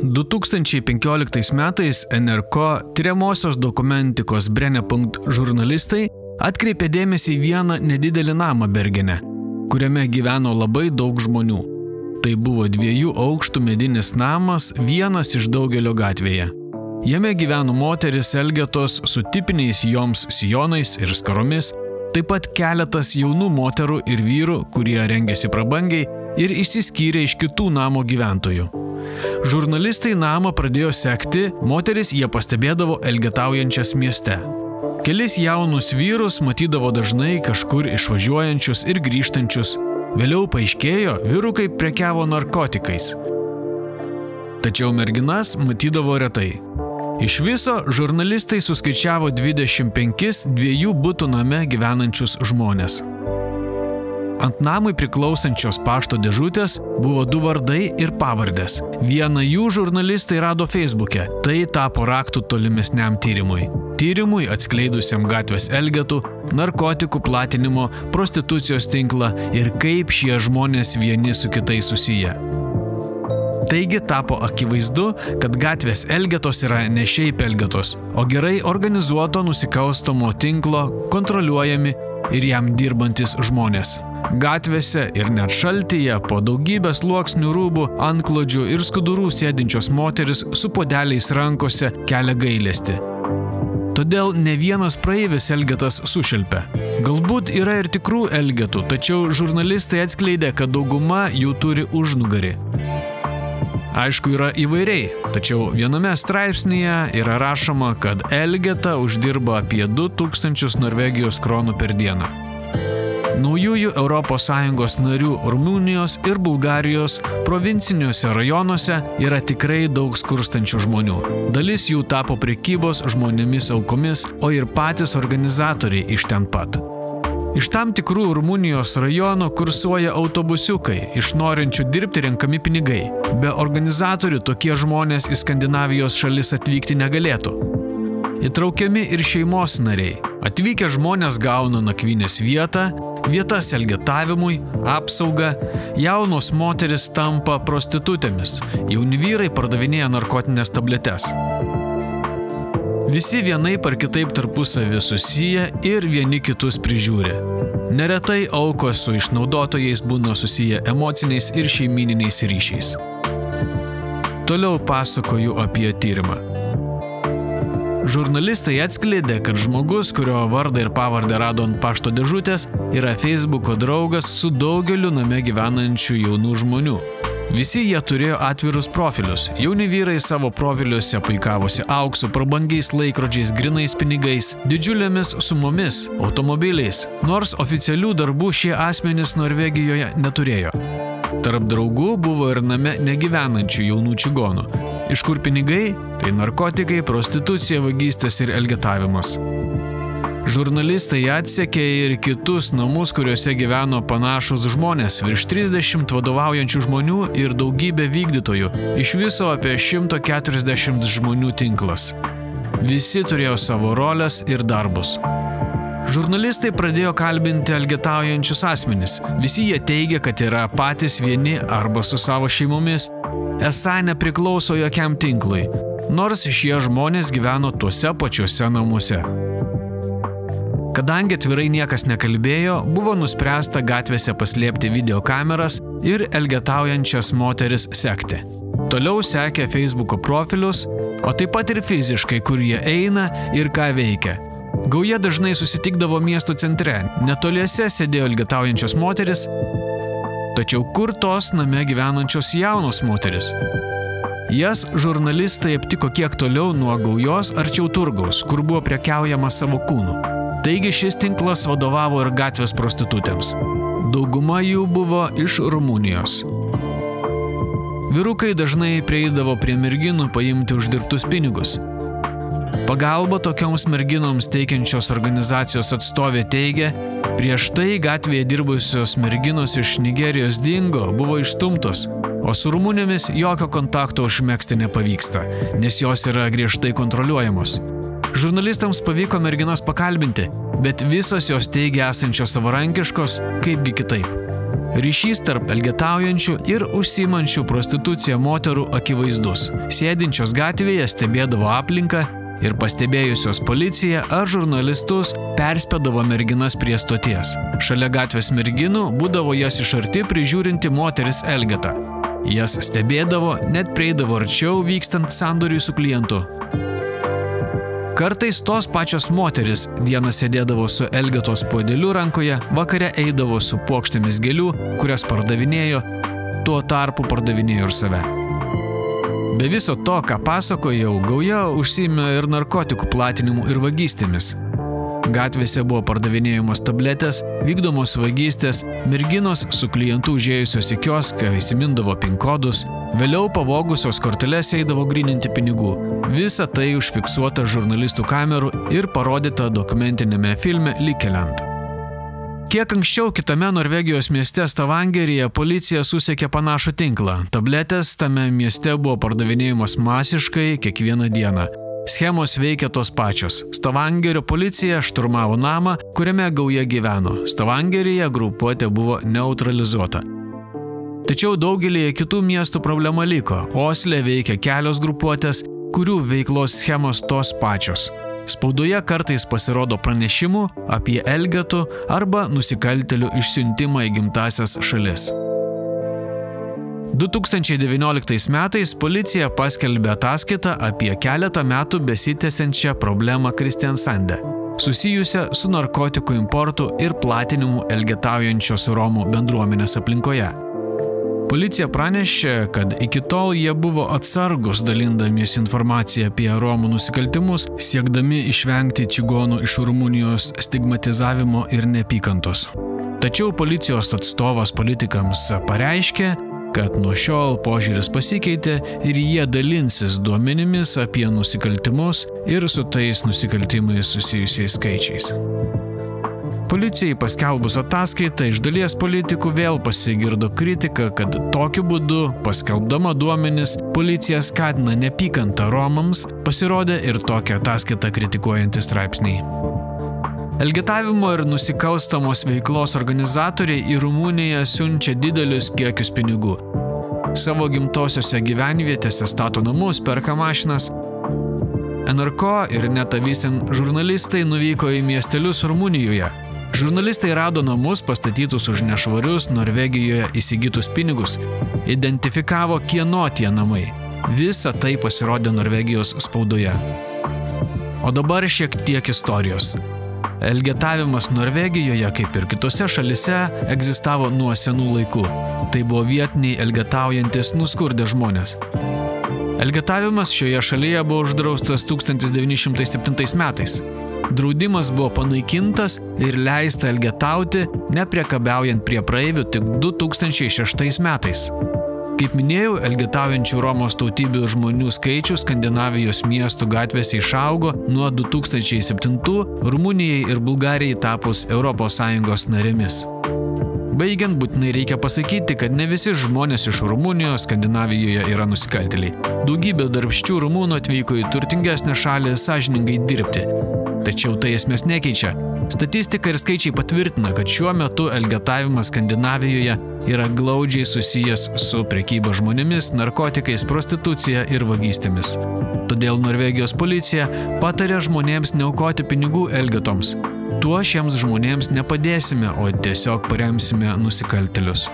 2015 metais NRK tyriamosios dokumentikos Brennepunkt žurnalistai atkreipė dėmesį į vieną nedidelį namą Bergene, kuriame gyveno labai daug žmonių. Tai buvo dviejų aukštų medinis namas, vienas iš daugelio gatvėje. Jame gyveno moteris Elgetos su tipiniais joms sijonais ir skaromis, taip pat keletas jaunų moterų ir vyrų, kurie rengėsi prabangiai ir išsiskyrė iš kitų namo gyventojų. Žurnalistai namą pradėjo sekti, moteris jie pastebėdavo elgetaujančias mieste. Kelis jaunus vyrus matydavo dažnai kažkur išvažiuojančius ir grįžtančius. Vėliau paaiškėjo, vyrukai prekiavo narkotikais. Tačiau merginas matydavo retai. Iš viso žurnalistai suskaičiavo 25 dviejų būtų name gyvenančius žmonės. Ant namui priklausančios pašto dėžutės buvo du vardai ir pavardės. Vieną jų žurnalistai rado Facebook'e. Tai tapo raktų tolimesniam tyrimui. Tyrimui atskleidusiam gatvės elgetų, narkotikų platinimo, prostitucijos tinklą ir kaip šie žmonės vieni su kitais susiję. Taigi tapo akivaizdu, kad gatvės elgetos yra ne šiaip elgetos, o gerai organizuoto nusikalstamo tinklo kontroliuojami ir jam dirbantis žmonės. Gatvėse ir net šaltyje po daugybės sluoksnių rūbų, antklodžių ir skudurų sėdinčios moteris su podeliais rankose kelia gailesti. Todėl ne vienas praeivis Elgetas sušelpia. Galbūt yra ir tikrų Elgetų, tačiau žurnalistai atskleidė, kad dauguma jų turi užnugarį. Aišku, yra įvairiai, tačiau viename straipsnėje yra rašoma, kad Elgeta uždirba apie 2000 Norvegijos kronų per dieną. Naujųjų ES narių Rumunijos ir Bulgarijos provinciniuose rajonuose yra tikrai daug skurstančių žmonių. Dalis jų tapo prekybos žmonėmis aukomis, o ir patys organizatoriai iš ten pat. Iš tam tikrų Rumunijos rajonų kursuoja autobusiukai, iš norinčių dirbti renkami pinigai. Be organizatorių tokie žmonės į Skandinavijos šalis atvykti negalėtų. Įtraukiami ir šeimos nariai. Atvykę žmonės gauna nakvynės vietą, vietas elgetavimui, apsaugą, jaunos moteris tampa prostitutėmis, jauni vyrai pardavinėja narkotinės tabletes. Visi vienai par kitaip tarpusavį susiję ir vieni kitus prižiūri. Neretai aukos su išnaudotojais būna susiję emociniais ir šeimininiais ryšiais. Toliau pasakoju apie tyrimą. Žurnalistai atskleidė, kad žmogus, kurio vardą ir pavardę rado ant pašto dėžutės, yra Facebook'o draugas su daugeliu name gyvenančių jaunų žmonių. Visi jie turėjo atvirus profilius. Jauni vyrai savo profiliuose puikavosi auksu, prabangiais laikrodžiais, grinais pinigais, didžiulėmis sumomis, automobiliais, nors oficialių darbų šie asmenys Norvegijoje neturėjo. Tarp draugų buvo ir name negyvenančių jaunų čigonų. Iš kur pinigai? Tai narkotikai, prostitucija, vagystės ir elgetavimas. Žurnalistai atsekė ir kitus namus, kuriuose gyveno panašus žmonės, virš 30 vadovaujančių žmonių ir daugybė vykdytojų, iš viso apie 140 žmonių tinklas. Visi turėjo savo rolės ir darbus. Žurnalistai pradėjo kalbinti algetaujančius asmenis. Visi jie teigia, kad yra patys vieni arba su savo šeimomis, esą nepriklauso jokiam tinklui, nors šie žmonės gyveno tuose pačiuose namuose. Kadangi atvirai niekas nekalbėjo, buvo nuspręsta gatvėse paslėpti videokameras ir elgetaujančias moteris sekti. Toliau sekė Facebook'o profilius, o taip pat ir fiziškai, kur jie eina ir ką veikia. Gauja dažnai susitikdavo miesto centre, netoliese sėdėjo elgetaujančios moteris, tačiau kur tos name gyvenančios jaunos moteris? Jas žurnalistai aptiko kiek toliau nuo gaujos arčiau turgaus, kur buvo prekiaujama savo kūnu. Taigi šis tinklas vadovavo ir gatvės prostitutėms. Dauguma jų buvo iš Rumunijos. Vyrukai dažnai prieidavo prie merginų paimti uždirbtus pinigus. Pagalba tokioms merginoms teikiančios organizacijos atstovė teigia, prieš tai gatvėje dirbusios merginos iš Nigerijos dingo, buvo išstumtos, o su rumunėmis jokio kontakto užmėgsti nepavyksta, nes jos yra griežtai kontroliuojamos. Žurnalistams pavyko merginas pakalbinti, bet visos jos teigia esančios savarankiškos, kaipgi kitaip. Ryšys tarp elgetaujančių ir užsimančių prostituciją moterų akivaizdus. Sėdinčios gatvėje stebėdavo aplinką ir pastebėjusios policiją ar žurnalistus perspėdavo merginas prie stoties. Šalia gatvės merginų būdavo jas iš arti prižiūrinti moteris Elgeta. Jas stebėdavo, net prieidavo arčiau vykstant sandoriui su klientu. Kartais tos pačios moteris dieną sėdėdavo su Elgetos puodeliu rankoje, vakare eidavo su plokštėmis gėlių, kurias pardavinėjo, tuo tarpu pardavinėjo ir save. Be viso to, ką pasakojau, gauja užsimė ir narkotikų platinimu ir vagystėmis. Gatvėse buvo pardavinėjamos tabletės, vykdomos vagystės, merginos su klientu užėjusios į kioską įsimindavo pin kodus, vėliau pavogusios korteles eidavo grininti pinigų. Visa tai užfiksuota žurnalistų kamerų ir parodyta dokumentinėme filme Likeliant. Kiek anksčiau kitame Norvegijos mieste Stavangeryje policija susiekė panašų tinklą. Tabletės tame mieste buvo pardavinėjamos masiškai kiekvieną dieną. Schemos veikia tos pačios. Stavangerio policija šturmavo namą, kuriame gauja gyveno. Stavangeryje grupuotė buvo neutralizuota. Tačiau daugelį kitų miestų problema liko. Osle veikia kelios grupuotės, kurių veiklos schemos tos pačios. Spaudoje kartais pasirodo pranešimų apie elgetų arba nusikaltelių išsiuntimą į gimtasias šalis. 2019 metais policija paskelbė ataskaitą apie keletą metų besitęsiančią problemą Kristiansande, susijusią su narkotikų importu ir platinimu elgetaujančios Romų bendruomenės aplinkoje. Policija pranešė, kad iki tol jie buvo atsargus dalindamiesi informaciją apie Romų nusikaltimus, siekdami išvengti čigonų iš Rumunijos stigmatizavimo ir nepykantos. Tačiau policijos atstovas politikams pareiškė, kad nuo šiol požiūris pasikeitė ir jie dalinsis duomenimis apie nusikaltimus ir su tais nusikaltimais susijusiais skaičiais. Policijai paskelbus ataskaitą iš dalies politikų vėl pasigirdo kritika, kad tokiu būdu, paskelbdama duomenis, policija skatina nepykantą Romams, pasirodė ir tokią ataskaitą kritikuojantys straipsniai. Elgetavimo ir nusikalstamos veiklos organizatoriai į Rumuniją siunčia didelius kiekius pinigų. Savo gimtosiose gyvenvietėse stato namus, perka mašinas. NRK ir Netavisen žurnalistai nuvyko į miestelius Rumunijoje. Žurnalistai rado namus pastatytus už nešvarius Norvegijoje įsigytus pinigus, identifikavo kieno tie namai. Visa tai pasirodė Norvegijos spaudoje. O dabar šiek tiek istorijos. Elgetavimas Norvegijoje, kaip ir kitose šalise, egzistavo nuo senų laikų. Tai buvo vietiniai elgetaujantis nuskurdę žmonės. Elgetavimas šioje šalyje buvo uždraustas 1907 metais. Draudimas buvo panaikintas ir leista elgetauti, nepriekabiaujant prie praeivių tik 2006 metais. Kaip minėjau, elgetaujančių Romos tautybių žmonių skaičius Skandinavijos miestų gatvėse išaugo nuo 2007 Rumunijai ir Bulgarijai tapus ES narėmis. Baigiant, būtinai reikia pasakyti, kad ne visi žmonės iš Rumunijos Skandinavijoje yra nusikaltėliai. Daugybė darbščių rumūnų atvyko į turtingesnę šalį sąžiningai dirbti. Tačiau tai esmės nekeičia. Statistika ir skaičiai patvirtina, kad šiuo metu elgetavimas Skandinavijoje yra glaudžiai susijęs su prekyba žmonėmis, narkotikais, prostitucija ir vagystėmis. Todėl Norvegijos policija patarė žmonėms neaukoti pinigų elgetoms. Tuo šiems žmonėms nepadėsime, o tiesiog paremsime nusikaltelius.